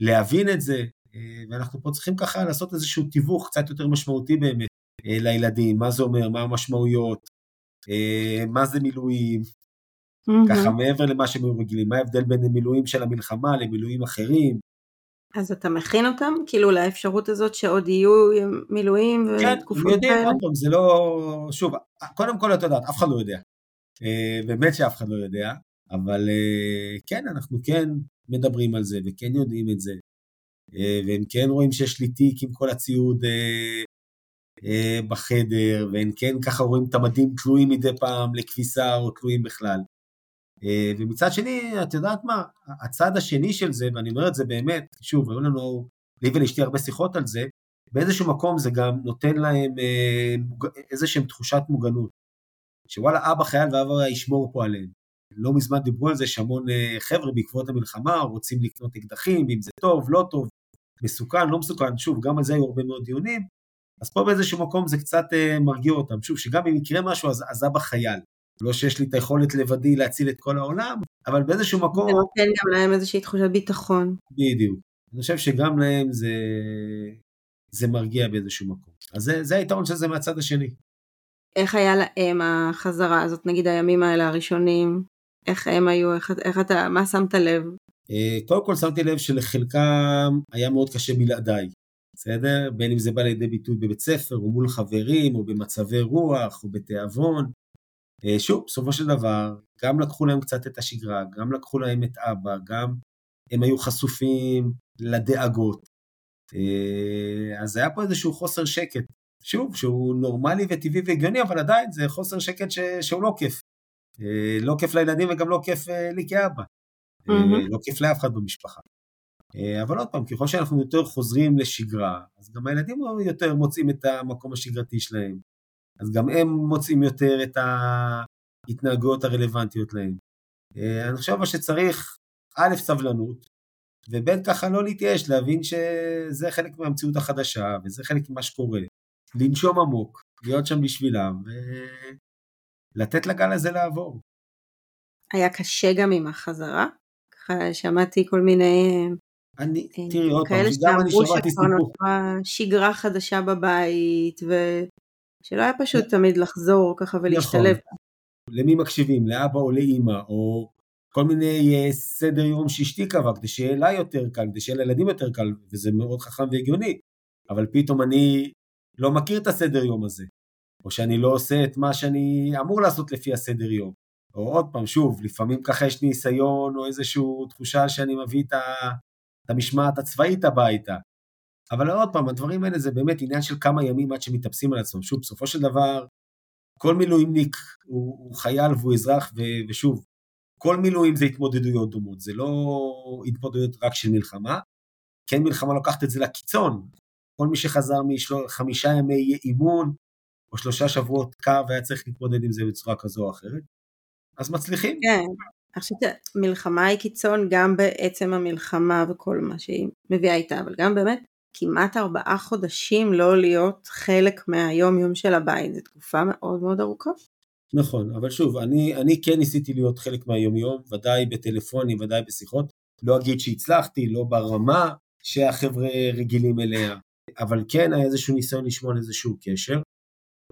להבין את זה, uh, ואנחנו פה צריכים ככה לעשות איזשהו תיווך קצת יותר משמעותי באמת uh, לילדים, מה זה אומר, מה המשמעויות, אה, מה זה מילואים, mm-hmm. ככה מעבר למה שהם היו רגילים, מה ההבדל בין המילואים של המלחמה למילואים אחרים. אז אתה מכין אותם כאילו לאפשרות הזאת שעוד יהיו מילואים ותקופות כן, יודעים, כאלה? כן, זה לא, שוב, קודם כל את יודעת, אף אחד לא יודע. אה, באמת שאף אחד לא יודע, אבל אה, כן, אנחנו כן מדברים על זה וכן יודעים את זה. והם כן רואים שיש לי תיק עם כל הציוד אה, בחדר, והם כן ככה רואים את המדים תלויים מדי פעם לכביסה או תלויים בכלל. אה, ומצד שני, את יודעת מה, הצד השני של זה, ואני אומר את זה באמת, שוב, היו לנו, לי ולאשתי הרבה שיחות על זה, באיזשהו מקום זה גם נותן להם אה, איזושהי תחושת מוגנות. שוואלה, אבא חייל ואבא ישמור פה עליהם. לא מזמן דיברו על זה שהמון חבר'ה בעקבות המלחמה רוצים לקנות אקדחים, אם זה טוב, לא טוב, מסוכן, לא מסוכן, שוב, גם על זה היו הרבה מאוד דיונים, אז פה באיזשהו מקום זה קצת מרגיע אותם. שוב, שגם אם יקרה משהו, אז, אז אבא חייל. לא שיש לי את היכולת לבדי להציל את כל העולם, אבל באיזשהו מקום... זה נותן גם להם איזושהי תחושת ביטחון. בדיוק. אני חושב שגם להם זה, זה מרגיע באיזשהו מקום. אז זה, זה היתרון של זה מהצד השני. איך היה להם החזרה הזאת, נגיד הימים האלה הראשונים? איך הם היו, איך, איך אתה, מה שמת לב? אה, קודם כל שמתי לב שלחלקם היה מאוד קשה בלעדיי. בסדר? בין אם זה בא לידי ביטוי בבית ספר, או מול חברים, או במצבי רוח, או בתיאבון. אה, שוב, בסופו של דבר, גם לקחו להם קצת את השגרה, גם לקחו להם את אבא, גם הם היו חשופים לדאגות. אה, אז היה פה איזשהו חוסר שקט. שוב, שהוא נורמלי וטבעי והגיוני, אבל עדיין זה חוסר שקט ש... שהוא לא כיף. אה, לא כיף לילדים וגם לא כיף לי כאבא. Mm-hmm. לא כיף לאף אחד במשפחה. אבל עוד פעם, ככל שאנחנו יותר חוזרים לשגרה, אז גם הילדים יותר מוצאים את המקום השגרתי שלהם. אז גם הם מוצאים יותר את ההתנהגויות הרלוונטיות להם. אה, אני חושב שצריך, א', סבלנות, וב', ככה לא להתייאש, להבין שזה חלק מהמציאות החדשה, וזה חלק ממה שקורה. לנשום עמוק, להיות שם בשבילם, ולתת לגל הזה לעבור. היה קשה גם עם החזרה? ככה שמעתי כל מיני אני, אה, תראי עוד פעם, גם אני שמעתי סיפור. כאלה שאמרו שגרה חדשה בבית, ושלא היה פשוט תמיד לחזור ככה ולהשתלב. נכון. למי מקשיבים, לאבא או לאימא, או כל מיני אה, סדר יום שאשתי קבעה, כדי שיהיה לה יותר קל, כדי שיהיה לילדים יותר קל, וזה מאוד חכם והגיוני. אבל פתאום אני לא מכיר את הסדר יום הזה, או שאני לא עושה את מה שאני אמור לעשות לפי הסדר יום. או עוד פעם, שוב, לפעמים ככה יש ניסיון או איזושהי תחושה שאני מביא את המשמעת הצבאית הביתה. אבל עוד פעם, הדברים האלה זה באמת עניין של כמה ימים עד שמתאפסים על עצמם. שוב, בסופו של דבר, כל מילואימניק הוא, הוא חייל והוא אזרח, ו, ושוב, כל מילואים זה התמודדויות דומות, זה לא התמודדויות רק של מלחמה. כן מלחמה לוקחת את זה לקיצון. כל מי שחזר מחמישה ימי אימון, או שלושה שבועות קו והיה צריך להתמודד עם זה בצורה כזו או אחרת, אז מצליחים. כן, אני חושבת שמלחמה היא קיצון גם בעצם המלחמה וכל מה שהיא מביאה איתה, אבל גם באמת כמעט ארבעה חודשים לא להיות חלק מהיום יום של הבית, זו תקופה מאוד מאוד ארוכה. נכון, אבל שוב, אני, אני כן ניסיתי להיות חלק מהיום יום, ודאי בטלפונים, ודאי בשיחות, לא אגיד שהצלחתי, לא ברמה שהחבר'ה רגילים אליה, אבל כן היה איזשהו ניסיון לשמור על איזשהו קשר,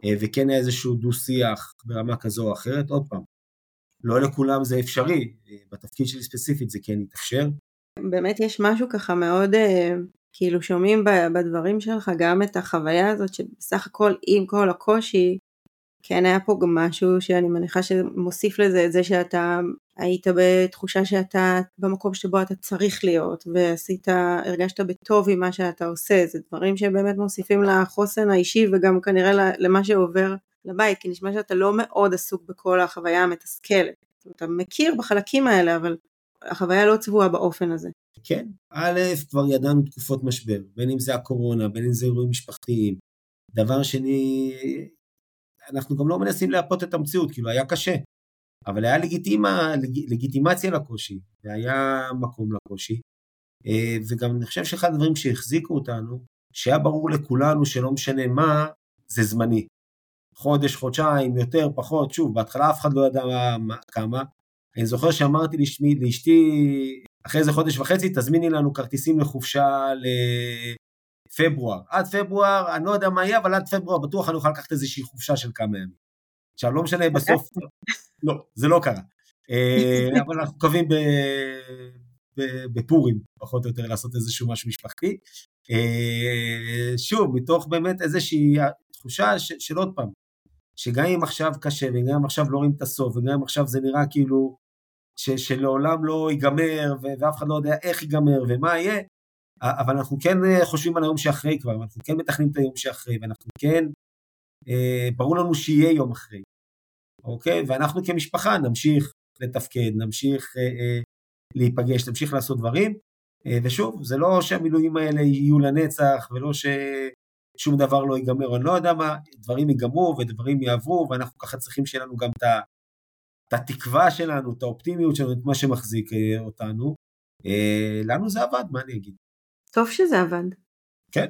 אה, וכן היה איזשהו דו-שיח ברמה כזו או אחרת, עוד פעם, לא לכולם זה אפשרי, בתפקיד שלי ספציפית זה כן יתאפשר. באמת יש משהו ככה מאוד, אה, כאילו שומעים בדברים שלך גם את החוויה הזאת שבסך הכל עם כל הקושי, כן היה פה גם משהו שאני מניחה שמוסיף לזה את זה שאתה היית בתחושה שאתה במקום שבו אתה צריך להיות ועשית, הרגשת בטוב עם מה שאתה עושה, זה דברים שבאמת מוסיפים לחוסן האישי וגם כנראה למה שעובר לבית, כי נשמע שאתה לא מאוד עסוק בכל החוויה המתסכלת. אתה מכיר בחלקים האלה, אבל החוויה לא צבועה באופן הזה. כן, א', כבר ידענו תקופות משבר, בין אם זה הקורונה, בין אם זה אירועים משפחתיים. דבר שני, אנחנו גם לא מנסים להפות את המציאות, כאילו היה קשה. אבל היה לגיטימה, לג, לגיטימציה לקושי, והיה מקום לקושי. אה, וגם אני חושב שאחד הדברים שהחזיקו אותנו, שהיה ברור לכולנו שלא משנה מה, זה זמני. חודש, חודשיים, יותר, פחות, שוב, בהתחלה אף אחד לא ידע מה, כמה. אני זוכר שאמרתי לאשתי, לאשתי, אחרי איזה חודש וחצי, תזמיני לנו כרטיסים לחופשה לפברואר. עד פברואר, אני לא יודע מה יהיה, אבל עד פברואר בטוח אני אוכל לקחת איזושהי חופשה של כמה ימים. עכשיו, לא משנה בסוף, לא, זה לא קרה. אה, אבל אנחנו מקווים בפורים, פחות או יותר, לעשות איזשהו משהו משפחתי. אה, שוב, מתוך באמת איזושהי תחושה של עוד פעם, שגם אם עכשיו קשה, וגם אם עכשיו לא רואים את הסוף, וגם אם עכשיו זה נראה כאילו ש, שלעולם לא ייגמר, ואף אחד לא יודע איך ייגמר ומה יהיה, אבל אנחנו כן אה, חושבים על היום שאחרי כבר, אנחנו כן מתכננים את היום שאחרי, ואנחנו כן, אה, ברור לנו שיהיה יום אחרי, אוקיי? ואנחנו כמשפחה נמשיך לתפקד, נמשיך אה, אה, להיפגש, נמשיך לעשות דברים, אה, ושוב, זה לא שהמילואים האלה יהיו לנצח, ולא ששום דבר לא ייגמר, אני לא יודע מה, דברים ייגמרו ודברים יעברו, ואנחנו ככה צריכים שיהיה לנו גם את, את התקווה שלנו, את האופטימיות שלנו, את מה שמחזיק אה, אותנו. אה, לנו זה עבד, מה אני אגיד? טוב שזה עבד. כן.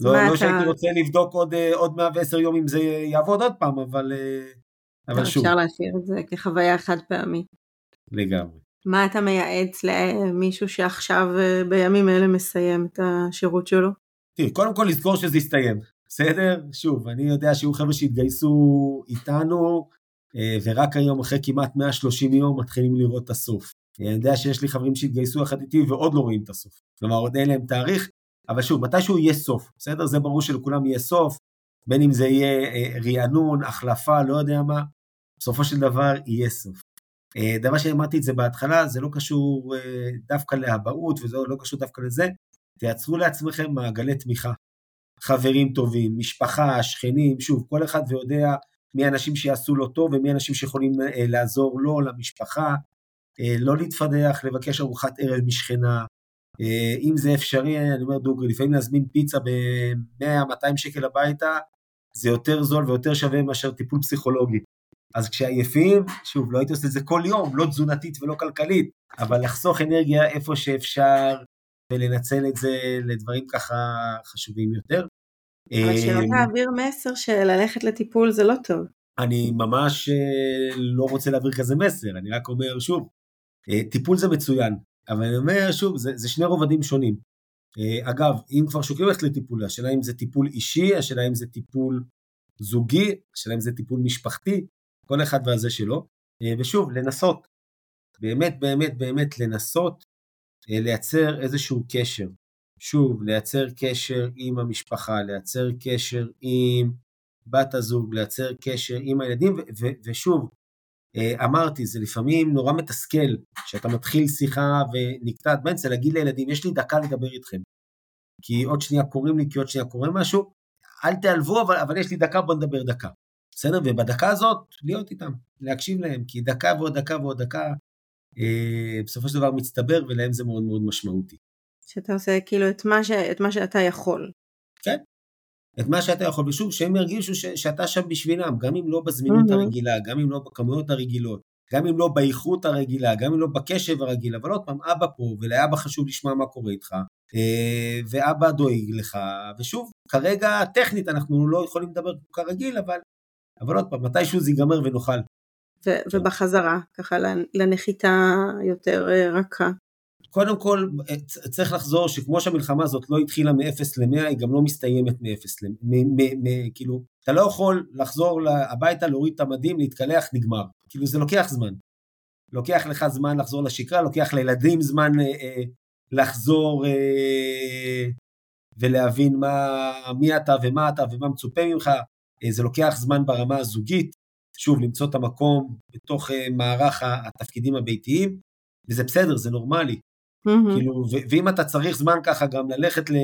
לא, לא אתה... שהייתי רוצה לבדוק עוד, עוד 110 יום אם זה יעבוד עוד פעם, אבל, אבל שוב. אפשר להשאיר את זה כחוויה חד פעמית. לגמרי. מה אתה מייעץ למישהו שעכשיו בימים אלה מסיים את השירות שלו? תראי, קודם כל לזכור שזה יסתיים, בסדר? שוב, אני יודע שיהיו חבר'ה שהתגייסו איתנו, ורק היום אחרי כמעט 130 יום מתחילים לראות את הסוף. אני יודע שיש לי חברים שהתגייסו יחד איתי ועוד לא רואים את הסוף. כלומר, עוד אין להם תאריך, אבל שוב, מתישהו יהיה סוף, בסדר? זה ברור שלכולם יהיה סוף, בין אם זה יהיה אה, רענון, החלפה, לא יודע מה, בסופו של דבר יהיה סוף. אה, דבר שאמרתי את זה בהתחלה, זה לא קשור אה, דווקא לאבהות וזה לא קשור דווקא לזה, תייצרו לעצמכם מעגלי תמיכה. חברים טובים, משפחה, שכנים, שוב, כל אחד ויודע מי האנשים שיעשו לו טוב ומי האנשים שיכולים לעזור לו, למשפחה, אה, לא להתפדח, לבקש ארוחת ערב משכנה, אה, אם זה אפשרי, אני אומר דוגרי, לפעמים להזמין פיצה ב-100-200 שקל הביתה, זה יותר זול ויותר שווה מאשר טיפול פסיכולוגי. אז כשעייפים, שוב, לא הייתי עושה את זה כל יום, לא תזונתית ולא כלכלית, אבל לחסוך אנרגיה איפה שאפשר, ולנצל את זה לדברים ככה חשובים יותר. אבל שלא אה, תעביר מסר שללכת לטיפול זה לא טוב. אני ממש לא רוצה להעביר כזה מסר, אני רק אומר שוב, אה, טיפול זה מצוין, אבל אני אומר שוב, זה, זה שני רובדים שונים. אה, אגב, אם כבר שוקלים ללכת לטיפול, השאלה אם זה טיפול אישי, השאלה אם זה טיפול זוגי, השאלה אם זה טיפול משפחתי, כל אחד והזה שלו. אה, ושוב, לנסות, באמת באמת באמת לנסות לייצר איזשהו קשר. שוב, לייצר קשר עם המשפחה, לייצר קשר עם בת הזוג, לייצר קשר עם הילדים, ושוב, אה, אמרתי, זה לפעמים נורא מתסכל, שאתה מתחיל שיחה ונקטעת באמצע, להגיד לילדים, יש לי דקה לדבר איתכם. כי עוד שנייה קוראים לי, כי עוד שנייה קורה משהו, אל תיעלבו, אבל, אבל יש לי דקה, בוא נדבר דקה. בסדר? ובדקה הזאת, להיות איתם, להקשיב להם, כי דקה ועוד דקה ועוד דקה, אה, בסופו של דבר מצטבר, ולהם זה מאוד מאוד משמעותי. שאתה עושה כאילו את מה, ש... את מה שאתה יכול. כן, את מה שאתה יכול, ושוב, שהם ירגישו ש, שאתה שם בשבילם, גם אם לא בזמינות mm-hmm. הרגילה, גם אם לא בכמויות הרגילות, גם אם לא באיכות הרגילה, גם אם לא בקשב הרגיל, אבל עוד פעם, אבא פה, ולאבא חשוב לשמוע מה קורה איתך, אה, ואבא דואג לך, ושוב, כרגע, טכנית, אנחנו לא יכולים לדבר כרגיל, אבל, אבל עוד פעם, מתישהו זה ייגמר ונאכל. ו- ובחזרה, ככה לנחיתה יותר אה, רכה. קודם כל, אה, צריך לחזור שכמו שהמלחמה הזאת לא התחילה מ-0 ל-100, היא גם לא מסתיימת מ-0 ל-100, כאילו, אתה לא יכול לחזור הביתה, להוריד את המדים, להתקלח, נגמר. כאילו, זה לוקח זמן. לוקח לך זמן לחזור לשגרה, לוקח לילדים זמן אה, אה, לחזור אה, ולהבין מה, מי אתה ומה אתה ומה מצופה ממך. אה, זה לוקח זמן ברמה הזוגית, שוב, למצוא את המקום בתוך אה, מערך התפקידים הביתיים, וזה בסדר, זה נורמלי. Mm-hmm. כאילו, ו- ואם אתה צריך זמן ככה גם ללכת ל...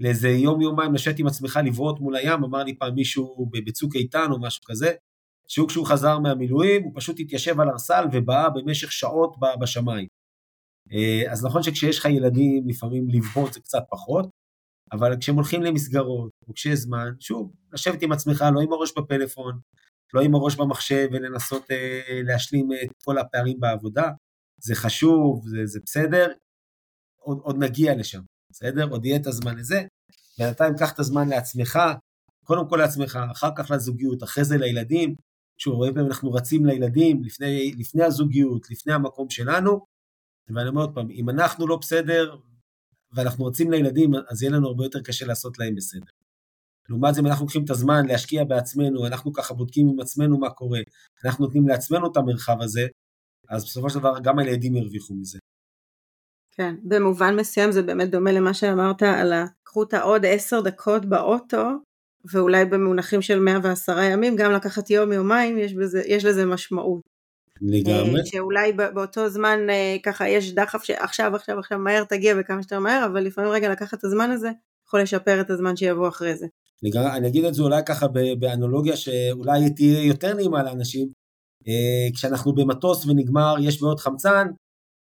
לאיזה יום יומיים לשבת עם עצמך לברות מול הים, אמר לי פעם מישהו בצוק איתן או משהו כזה, שהוא כשהוא חזר מהמילואים, הוא פשוט התיישב על ארסל ובאה במשך שעות בשמיים. אה, אז נכון שכשיש לך ילדים לפעמים לבהות זה קצת פחות, אבל כשהם הולכים למסגרות, או כשיש זמן, שוב, לשבת עם עצמך, לא עם הראש בפלאפון, לא עם הראש במחשב ולנסות אה, להשלים את כל הפערים בעבודה, זה חשוב, זה, זה בסדר, עוד, עוד נגיע לשם, בסדר? עוד יהיה את הזמן לזה. בינתיים קח את הזמן לעצמך, קודם כל לעצמך, אחר כך לזוגיות, אחרי זה לילדים. שוב, הרבה פעמים אנחנו רצים לילדים לפני, לפני הזוגיות, לפני המקום שלנו, ואני אומר עוד פעם, אם אנחנו לא בסדר ואנחנו רצים לילדים, אז יהיה לנו הרבה יותר קשה לעשות להם בסדר. לעומת זה, אם אנחנו לוקחים את הזמן להשקיע בעצמנו, אנחנו ככה בודקים עם עצמנו מה קורה, אנחנו נותנים לעצמנו את המרחב הזה, אז בסופו של דבר גם הילדים ירוויחו מזה. כן, במובן מסוים זה באמת דומה למה שאמרת על ה... קחו את העוד עשר דקות באוטו, ואולי במונחים של 110 ימים, גם לקחת יום יומיים, יש, בזה, יש לזה משמעות. לגמרי. אה, שאולי באותו זמן אה, ככה יש דחף שעכשיו עכשיו עכשיו מהר תגיע וכמה שיותר מהר, אבל לפעמים רגע לקחת את הזמן הזה, יכול לשפר את הזמן שיבוא אחרי זה. אני, אני אגיד את זה אולי ככה באנלוגיה שאולי תהיה יותר נעימה לאנשים. אה, כשאנחנו במטוס ונגמר, יש בעוד חמצן,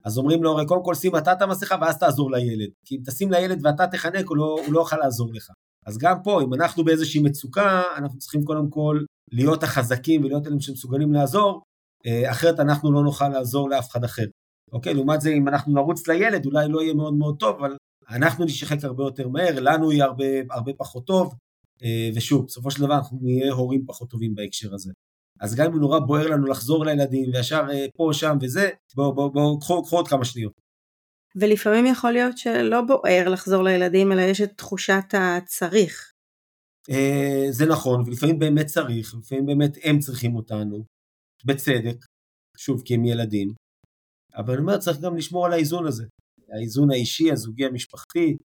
אז אומרים לו, הרי קודם כל שים אתה את המסכה ואז תעזור לילד. כי אם תשים לילד ואתה תחנק, הוא לא, הוא לא יוכל לעזור לך. אז גם פה, אם אנחנו באיזושהי מצוקה, אנחנו צריכים קודם כל להיות החזקים ולהיות אלה שמסוגלים לעזור, אה, אחרת אנחנו לא נוכל לעזור לאף אחד אחר. אוקיי, לעומת זה, אם אנחנו נרוץ לילד, אולי לא יהיה מאוד מאוד טוב, אבל אנחנו נשחק הרבה יותר מהר, לנו יהיה הרבה, הרבה פחות טוב, אה, ושוב, בסופו של דבר אנחנו נהיה הורים פחות טובים בהקשר הזה. אז גם אם נורא בוער לנו לחזור לילדים, וישר אה, פה, שם וזה, בואו, בואו, בואו, קחו, קחו עוד כמה שניות. ולפעמים יכול להיות שלא בוער לחזור לילדים, אלא יש את תחושת הצריך. זה נכון, ולפעמים באמת צריך, לפעמים באמת הם צריכים אותנו, בצדק, שוב, כי הם ילדים, אבל אני אומר, צריך גם לשמור על האיזון הזה, האיזון האישי, הזוגי, המשפחתי,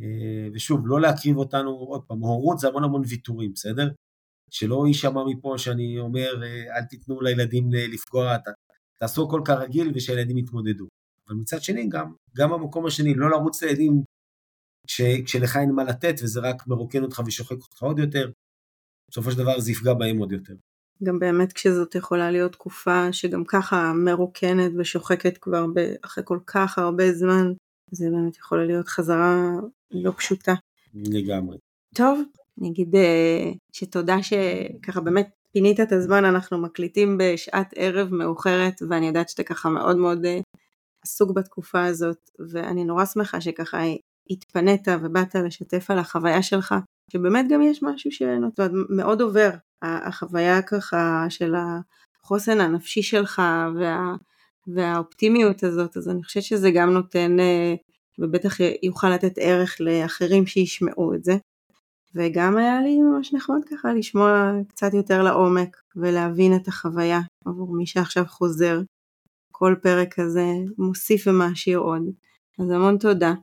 אה, ושוב, לא להקריב אותנו, עוד פעם, הורות זה המון המון ויתורים, בסדר? שלא יישמע מפה שאני אומר, אה, אל תיתנו לילדים לפגוע, תעשו הכל כרגיל ושהילדים יתמודדו. אבל מצד שני, גם, גם במקום השני, לא לרוץ לילדים כש, כשלך אין מה לתת וזה רק מרוקן אותך ושוחק אותך עוד יותר, בסופו של דבר זה יפגע בהם עוד יותר. גם באמת כשזאת יכולה להיות תקופה שגם ככה מרוקנת ושוחקת כבר אחרי כל כך הרבה זמן, זה באמת יכול להיות חזרה לא פשוטה. לגמרי. טוב, אני אגיד אה, שתודה שככה באמת פינית את הזמן, אנחנו מקליטים בשעת ערב מאוחרת ואני יודעת שאתה ככה מאוד מאוד אה, עסוק בתקופה הזאת ואני נורא שמחה שככה התפנית ובאת לשתף על החוויה שלך, שבאמת גם יש משהו שמאוד עובר החוויה ככה של החוסן הנפשי שלך וה, והאופטימיות הזאת, אז אני חושבת שזה גם נותן אה, ובטח יוכל לתת ערך לאחרים שישמעו את זה. וגם היה לי ממש נחמד ככה לשמוע קצת יותר לעומק ולהבין את החוויה עבור מי שעכשיו חוזר. כל פרק כזה מוסיף ומעשיר עוד. אז המון תודה.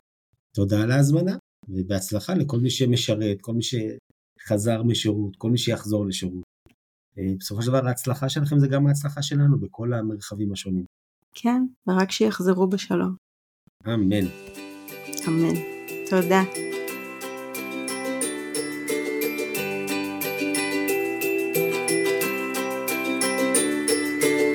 תודה על ההזמנה, ובהצלחה לכל מי שמשרת, כל מי ש... חזר משירות, כל מי שיחזור לשירות. אה, בסופו של דבר ההצלחה שלכם זה גם ההצלחה שלנו בכל המרחבים השונים. כן, ורק שיחזרו בשלום. אמן. אמן. תודה.